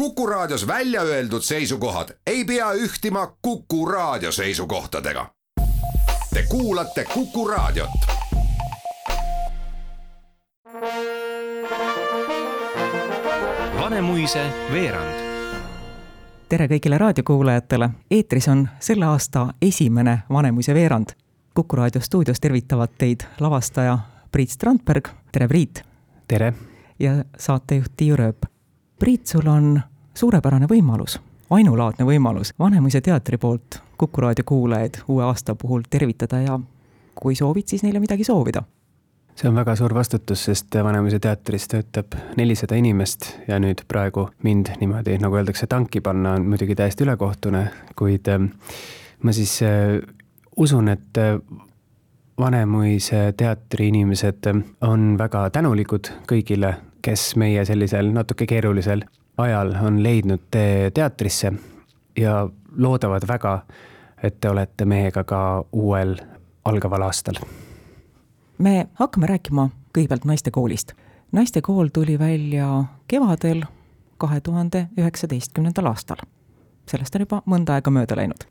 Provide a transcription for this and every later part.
Kuku Raadios välja öeldud seisukohad ei pea ühtima Kuku Raadio seisukohtadega. Te kuulate Kuku Raadiot. Vanemuise veerand tere kõigile raadiokuulajatele, eetris on selle aasta esimene Vanemuise veerand. kuku raadio stuudios tervitavad teid lavastaja Priit Strandberg, tere Priit! tere! ja saatejuht Tiiu Rööp. Priit, sul on suurepärane võimalus, ainulaadne võimalus Vanemuise teatri poolt Kuku raadio kuulajaid uue aasta puhul tervitada ja kui soovid, siis neile midagi soovida. See on väga suur vastutus, sest Vanemuise teatris töötab nelisada inimest ja nüüd praegu mind niimoodi, nagu öeldakse, tanki panna on muidugi täiesti ülekohtune, kuid ähm, ma siis äh, usun, et äh, Vanemuise teatri inimesed ähm, on väga tänulikud kõigile, kes meie sellisel natuke keerulisel ajal on leidnud tee teatrisse ja loodavad väga, et te olete meiega ka uuel algaval aastal me hakkame rääkima kõigepealt naistekoolist. naistekool tuli välja kevadel kahe tuhande üheksateistkümnendal aastal. sellest on juba mõnda aega mööda läinud.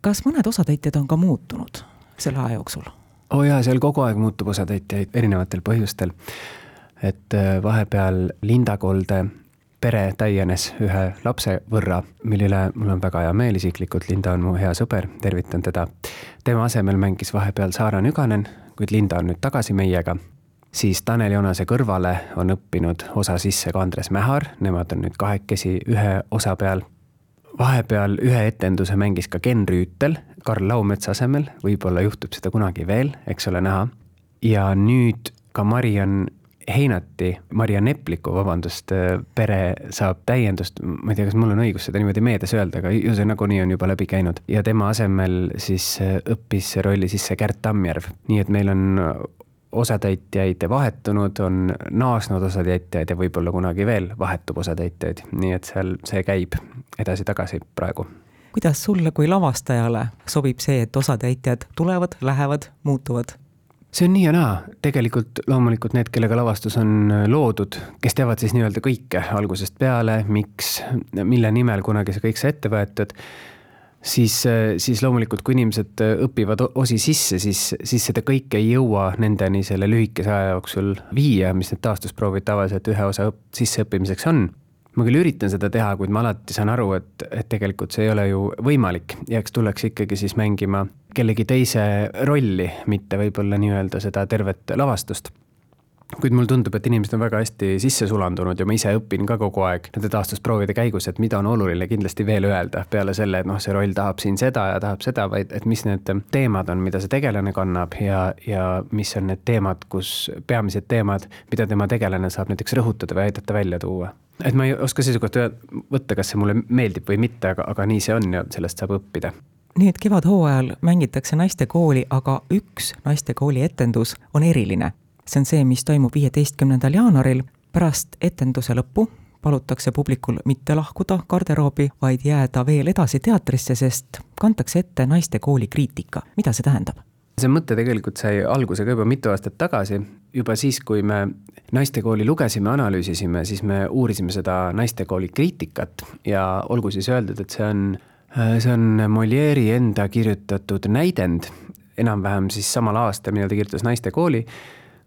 kas mõned osatäitjad on ka muutunud selle aja jooksul? oo oh jaa, seal kogu aeg muutub osatäitjaid erinevatel põhjustel. et äh, vahepeal Linda Kolde pere täienes ühe lapse võrra, mille üle mul on väga hea meel isiklikult, Linda on mu hea sõber, tervitan teda. tema asemel mängis vahepeal Saara Nüganen, kuid Linda on nüüd tagasi meiega, siis Tanel Jonase kõrvale on õppinud osa sisse ka Andres Mähar, nemad on nüüd kahekesi ühe osa peal. vahepeal ühe etenduse mängis ka Ken Rüütel Karl Laumetsa asemel, võib-olla juhtub seda kunagi veel, eks ole näha. ja nüüd ka Mariann Heinati, Maria Nepliku, vabandust, pere saab täiendust, ma ei tea, kas mul on õigus seda niimoodi meedias öelda, aga ju see nagunii on juba läbi käinud. ja tema asemel siis õppis rolli sisse Kärt Tammjärv, nii et meil on osatäitjaid vahetunud, on naasnud osatäitjaid ja võib-olla kunagi veel vahetub osatäitjaid, nii et seal see käib edasi-tagasi praegu kuidas sulle kui lavastajale sobib see, et osatäitjad tulevad, lähevad, muutuvad? See on nii ja naa, tegelikult loomulikult need, kellega lavastus on äh, loodud, kes teavad siis nii-öelda kõike algusest peale, miks, mille nimel kunagi see kõik sai ette võetud, siis, äh, siis loomulikult, kui inimesed äh, õpivad osi sisse, siis, siis seda kõike ei jõua nendeni selle lühikese aja jooksul viia, mis need taastusproovid tavaliselt ühe osa õpp, sisseõppimiseks on ma küll üritan seda teha, kuid ma alati saan aru, et, et tegelikult see ei ole ju võimalik. Ja eks tuleks ikkagi siis mängima kellegi teise rolli, mitte võib-olla nii-öelda seda tervet lavastust kuid mulle tundub, et inimesed on väga hästi sisse sulandunud ja ma ise õpin ka kogu aeg nende taastusproovide käigus, et mida on oluline kindlasti veel öelda peale selle, et noh, see roll tahab siin seda ja tahab seda, vaid et mis need teemad on, mida see tegelane kannab ja, ja mis on need teemad, kus peamised teemad, mida tema tegelane saab näiteks rõhutada või aidata välja tuua et ma ei oska seisukohta võtta, kas see mulle meeldib või mitte, aga, aga nii see on ja sellest saab õppida. nüüd kevadhooajal mängitakse naistekooli, aga üks naistekooli etendus on eriline. See on see, mis toimub viieteistkümnendal jaanuaril. pärast etenduse lõppu palutakse publikul mitte lahkuda garderoobi, vaid jääda veel edasi teatrisse, sest kantakse ette naistekooli kriitika. mida see tähendab? see mõte tegelikult sai alguse ka juba mitu aastat tagasi, juba siis, kui me naistekooli lugesime, analüüsisime, siis me uurisime seda naistekooli kriitikat ja olgu siis öeldud, et see on, see on Molieri enda kirjutatud näidend, enam-vähem siis samal aastal, millal ta kirjutas Naistekooli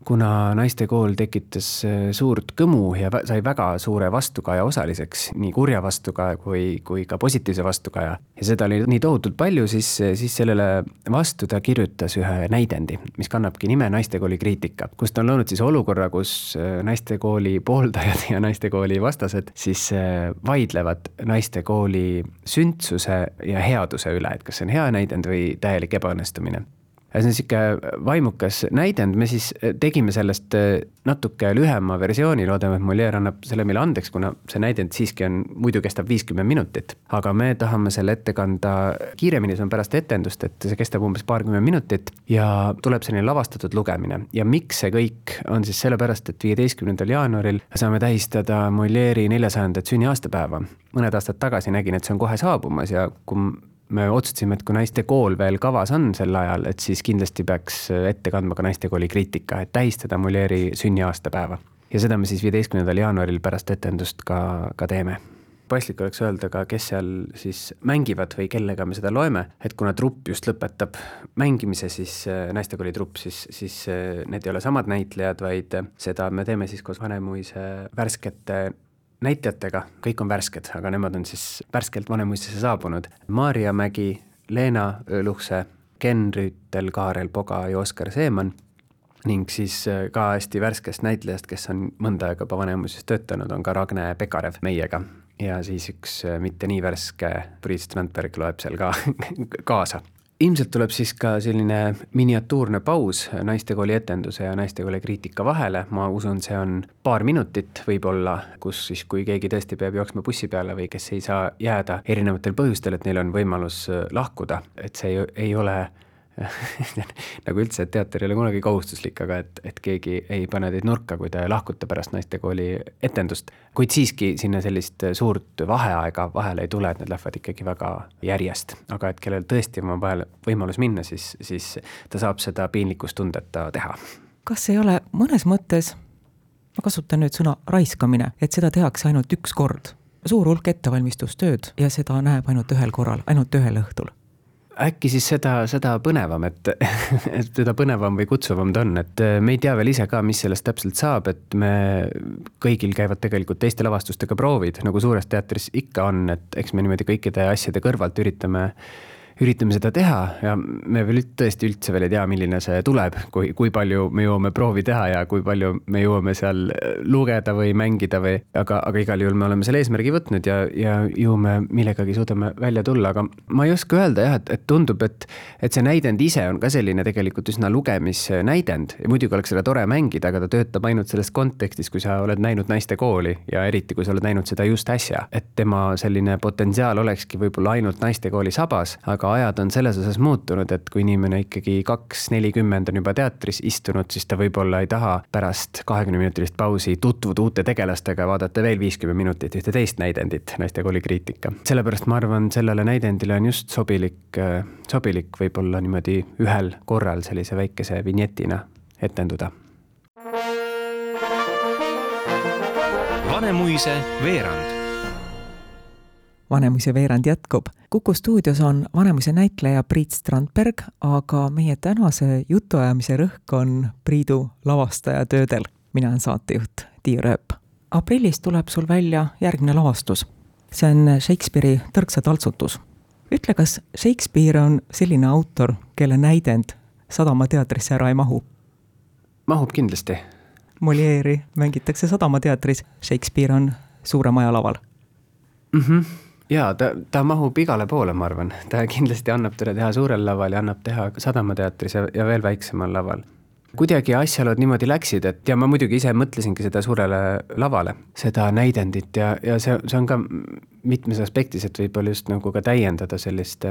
kuna naistekool tekitas äh, suurt kõmu ja sai väga suure vastukaja osaliseks, nii kurja vastukaja kui, kui ka positiivse vastukaja. ja seda oli nii tohutult palju, siis, siis sellele vastu ta kirjutas ühe näidendi, mis kannabki nime Naistekooli kriitika, kus ta on loonud siis olukorra, kus äh, naistekooli pooldajad ja naistekooli vastased siis äh, vaidlevad naistekooli sündsuse ja headuse üle, et kas see on hea näidend või täielik ebaõnnestumine see on niisugune vaimukas näidend, me siis äh, tegime sellest äh, natuke lühema versiooni, loodame, et Molière annab selle meile andeks, kuna see näidend siiski on, muidu kestab viiskümmend minutit. aga me tahame selle ette kanda kiiremini, see on pärast etendust, et see kestab umbes paarkümmend minutit ja tuleb selline lavastatud lugemine. ja miks see kõik, on siis sellepärast, et viieteistkümnendal jaanuaril saame tähistada Molière'i neljasajandat sünniaastapäeva. mõned aastad tagasi nägin, et see on kohe saabumas ja kui me otsustasime, et kui naistekool veel kavas on sel ajal, et siis kindlasti peaks ette kandma ka naistekooli kriitika, et tähistada Molieri sünniaastapäeva. ja seda me siis viieteistkümnendal jaanuaril pärast etendust ka, ka teeme. paslik oleks öelda ka, kes seal siis mängivad või kellega me seda loeme, et kuna trupp just lõpetab mängimise, siis äh, naistekooli trupp, siis, siis äh, need ei ole samad näitlejad, vaid seda me teeme siis koos Vanemuise värskete näitlejatega, kõik on värsked, aga nemad on siis värskelt Vanemuisesse saabunud. Maarja Mägi, Leena Luhse, Ken Rüütel, Kaarel Poga ja Oskar Seeman ning siis ka hästi värskest näitlejast, kes on mõnda aega juba Vanemuises töötanud, on ka Ragne Pekarev meiega ja siis üks äh, mitte nii värske Priit Strandberg loeb seal ka kaasa. Ilmselt tuleb siis ka selline miniatuurne paus naistekooli etenduse ja naistekooli kriitika vahele, ma usun, see on paar minutit võib-olla, kus siis, kui keegi tõesti peab jooksma bussi peale või kes ei saa jääda erinevatel põhjustel, et neil on võimalus lahkuda, et see ei, ei ole nagu üldse, et teater ei ole kunagi kohustuslik, aga et, et keegi ei pane teid nurka, kui te lahkute pärast naistekooli etendust. kuid siiski sinna sellist suurt vaheaega vahele ei tule, et need lähevad ikkagi väga järjest. aga et kellel tõesti on vahel võimalus minna, siis, siis ta saab seda piinlikkustundeta teha. kas ei ole mõnes mõttes, ma kasutan nüüd sõna raiskamine, et seda tehakse ainult üks kord? suur hulk ettevalmistustööd ja seda näeb ainult ühel korral, ainult ühel õhtul äkki siis seda, seda põnevam, et, et seda põnevam või kutsuvam ta on, et äh, me ei tea veel ise ka, mis sellest täpselt saab, et me, kõigil käivad tegelikult teiste lavastustega proovid, nagu Suures teatris ikka on, et eks me niimoodi kõikide asjade kõrvalt üritame üritame seda teha ja me veel tõesti üldse veel ei tea, milline see tuleb, kui, kui palju me jõuame proovi teha ja kui palju me jõuame seal lugeda või mängida või, aga, aga igal juhul me oleme selle eesmärgi võtnud ja, ja jõuame millegagi suudame välja tulla, aga ma ei oska öelda jah, et, et tundub, et, et see näidend ise on ka selline tegelikult üsna lugemisnäidend. Ja muidugi oleks seda tore mängida, aga ta töötab ainult selles kontekstis, kui sa oled näinud naistekooli ja eriti, kui sa oled näinud seda just äsja, et tema selline potentsiaal olekski võib-olla ainult naistekooli sabas, aga aga ajad on selles osas muutunud, et kui inimene ikkagi kaks nelikümmend on juba teatris istunud, siis ta võib-olla ei taha pärast kahekümneminutilist pausi tutvuda uute tegelastega vaadata veel viiskümmend minutit ühte teist näidendit, naistekooli kriitika. sellepärast ma arvan, sellele näidendile on just sobilik, sobilik võib-olla niimoodi ühel korral sellise väikese vinjetina etenduda. Vanemuise veerand Vanemuise veerand jätkub. Kuku stuudios on Vanemuise näitleja Priit Strandberg, aga meie tänase jutuajamise rõhk on Priidu lavastajatöödel. mina olen saatejuht Tiia Rööp. aprillis tuleb sul välja järgmine lavastus. see on Shakespeare'i Tõrksa taltsutus. ütle, kas Shakespeare on selline autor, kelle näidend Sadama teatrisse ära ei mahu? mahub kindlasti. Molieri mängitakse Sadama teatris, Shakespeare on Suure Maja laval mm. Jaa, ta, ta mahub igale poole, ma arvan, ta kindlasti annab teda teha suurel laval ja annab teha Sadamateatris ja, ja veel väiksemal laval. kuidagi asjaolud niimoodi läksid, et ja ma muidugi ise mõtlesingi seda suurele lavale, seda näidendit ja, ja see, see on ka mitmes aspektis, et võib-olla just nagu ka täiendada sellist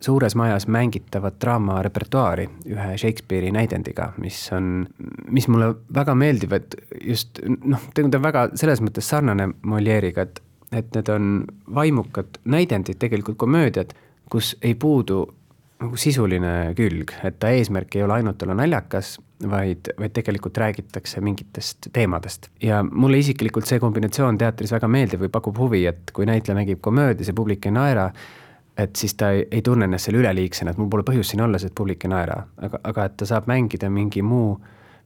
suures majas mängitavat draamarepertuaari ühe Shakespeare'i näidendiga, mis on, mis mulle väga meeldib, et just noh, ta on väga selles mõttes sarnane Molieriga, et et need on vaimukad näidendid, tegelikult komöödiad, kus ei puudu nagu sisuline külg, et ta eesmärk ei ole ainult olla naljakas, vaid, vaid tegelikult räägitakse mingitest teemadest. ja mulle isiklikult see kombinatsioon teatris väga meeldib või pakub huvi, et kui näitleja mängib komöödias ja publik ei naera, et siis ta ei, ei tunne ennast seal üleliigsena, et mul pole põhjust siin olla, sest publik ei naera, aga, aga et ta saab mängida mingi muu,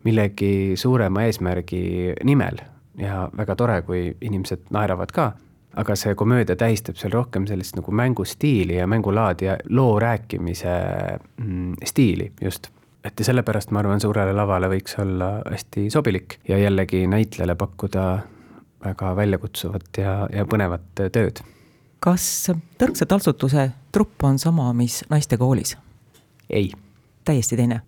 millegi suurema eesmärgi nimel ja väga tore, kui inimesed naeravad ka aga see komöödia tähistab seal rohkem sellist nagu mängustiili ja mängulaadi ja loo rääkimise mm, stiili just. et ja sellepärast ma arvan, suurele lavale võiks olla hästi sobilik ja jällegi näitlejale pakkuda väga väljakutsuvat ja, ja põnevat tööd. kas Tõrksa taltsutuse trupp on sama, mis naistekoolis? ei. täiesti teine?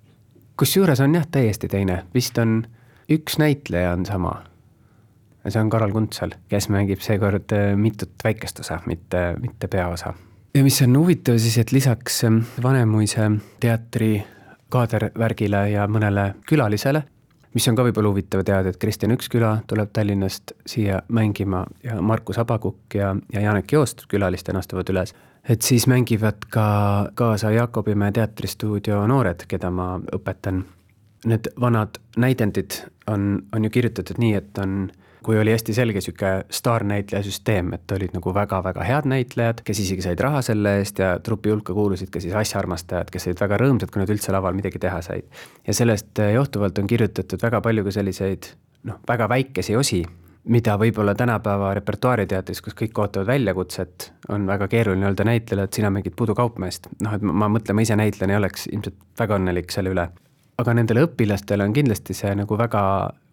kusjuures on jah, täiesti teine, vist on üks näitleja on sama see on Karol Kuntsal, kes mängib seekord äh, mitut väikest osa, mitte, mitte peaosa. ja mis on huvitav siis, et lisaks ähm, Vanemuise teatri kaadervärgile ja mõnele külalisele, mis on ka võib-olla huvitav teada, et Kristjan Üksküla tuleb Tallinnast siia mängima ja Markus Abakukk ja, ja Janek Joost külalistena astuvad üles. et siis mängivad ka kaasa Jakobimäe teatristuudio noored, keda ma õpetan. Need vanad näidendid on, on ju kirjutatud nii, et on kui oli hästi selge niisugune staarnäitleja süsteem, et olid nagu väga-väga head näitlejad, kes isegi said raha selle eest ja trupi hulka kuulusid ka siis asjaarmastajad, kes olid väga rõõmsad, kui nad üldse laval midagi teha said. ja sellest johtuvalt on kirjutatud väga palju ka selliseid noh, väga väikesi osi, mida võib-olla tänapäeva repertuaariteatris, kus kõik ootavad väljakutset, on väga keeruline öelda näitlejale, et sina mängid pudukaupmeest. noh, et ma mõtlen, ma ise näitlejana ei oleks ilmselt väga õnnelik selle üle. aga nendele õpilastele on kindlasti see nagu väga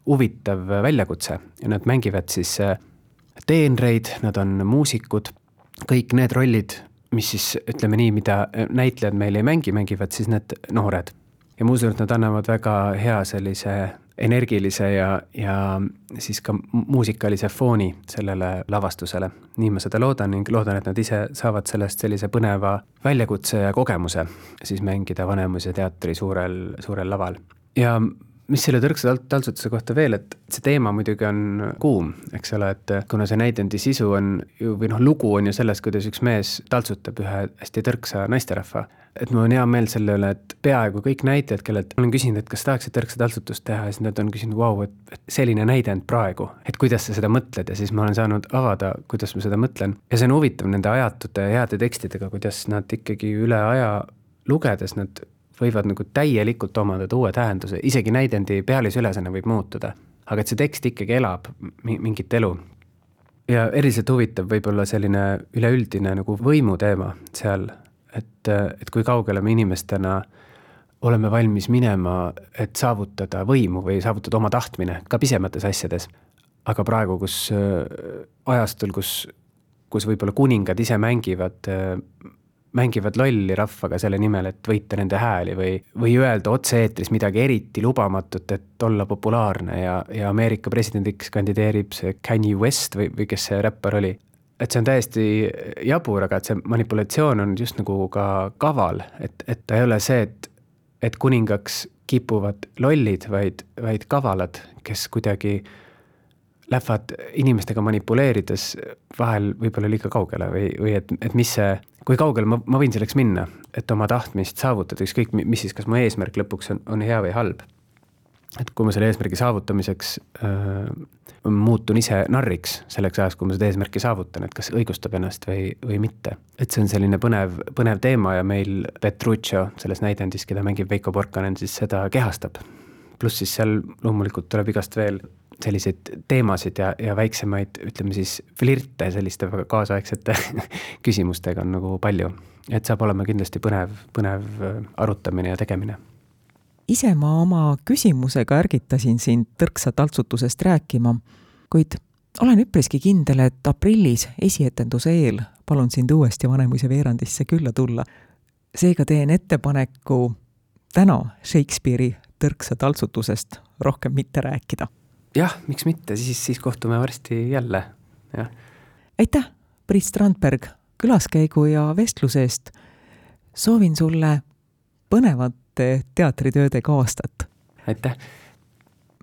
huvitav väljakutse ja nad mängivad siis äh, teenreid, nad on muusikud, kõik need rollid, mis siis ütleme nii, mida näitlejad meil ei mängi, mängivad siis need noored. ja ma usun, et nad annavad väga hea sellise energilise ja, ja siis ka muusikalise fooni sellele lavastusele. nii ma seda loodan ning loodan, et nad ise saavad sellest sellise põneva väljakutse ja kogemuse siis mängida Vanemuise teatri suurel, suurel laval. ja mis selle tõrksa taltsutuse kohta veel, et see teema muidugi on kuum, eks ole, et kuna see näidendi sisu on ju, või noh, lugu on ju selles, kuidas üks mees taltsutab ühe hästi tõrksa naisterahva. et mul on hea meel selle üle, et peaaegu kõik näitlejad, kellelt olen küsinud, et kas tahaksid tõrksa taltsutust teha siis nad on küsinud, vau, et, et selline näidend praegu, et kuidas sa seda mõtled ja siis ma olen saanud avada, kuidas ma seda mõtlen. ja see on huvitav nende ajatute heade tekstidega, kuidas nad ikkagi üle aja lugedes nad võivad nagu täielikult omandada uue tähenduse, isegi näidendi pealisülesanne võib muutuda. aga et see tekst ikkagi elab mingit elu. ja eriliselt huvitav võib-olla selline üleüldine nagu võimu teema seal, et, et kui kaugele me inimestena oleme valmis minema, et saavutada võimu või saavutada oma tahtmine ka pisemates asjades. aga praegu, kus ajastul, kus, kus võib-olla kuningad ise mängivad mängivad lolli rahvaga selle nimel, et võita nende hääli või, või öelda otse-eetris midagi eriti lubamatut, et olla populaarne ja, ja Ameerika presidendiks kandideerib see Kanye West või, või kes see räppar oli. et see on täiesti jabur, aga et see manipulatsioon on just nagu ka kaval, et, et ta ei ole see, et, et kuningaks kipuvad lollid, vaid, vaid kavalad, kes kuidagi lähevad inimestega manipuleerides vahel võib-olla liiga kaugele või, või et, et mis see kui kaugele ma, ma võin selleks minna, et oma tahtmist saavutada, ükskõik mis siis, kas mu eesmärk lõpuks on, on hea või halb. et kui ma selle eesmärgi saavutamiseks äh, muutun ise narriks selleks ajaks, kui ma seda eesmärki saavutan, et kas õigustab ennast või, või mitte. et see on selline põnev, põnev teema ja meil Petruccio selles näidendis, keda mängib Veiko Porkanen, siis seda kehastab. pluss siis seal loomulikult tuleb igast veel selliseid teemasid ja, ja väiksemaid, ütleme siis flirte selliste väga kaasaegsete küsimustega on nagu palju. et saab olema kindlasti põnev, põnev äh, arutamine ja tegemine. ise ma oma küsimusega ärgitasin sind tõrksa taltsutusest rääkima, kuid olen üpriski kindel, et aprillis esietenduse eel palun sind uuesti Vanemuise veerandisse külla tulla. seega teen ettepaneku täna Shakespeare'i tõrksa taltsutusest rohkem mitte rääkida jah, miks mitte, siis, siis kohtume varsti jälle, jah. aitäh, Priit Strandberg, külaskäigu ja vestluse eest. soovin sulle põnevate teatritöödega aastat. aitäh!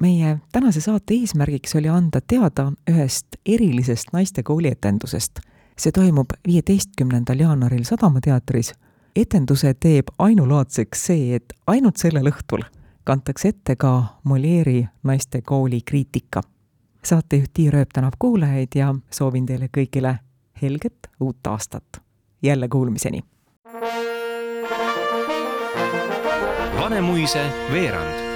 meie tänase saate eesmärgiks oli anda teada ühest erilisest naistekooli etendusest. see toimub viieteistkümnendal jaanuaril Sadama teatris. etenduse teeb ainulaadseks see, et ainult sellel õhtul kantakse ette ka Molieri naistekooli kriitika. saatejuht Tiir Ööp tänab kuulajaid ja soovin teile kõigile helget uut aastat. jälle kuulmiseni! Vanemuise veerand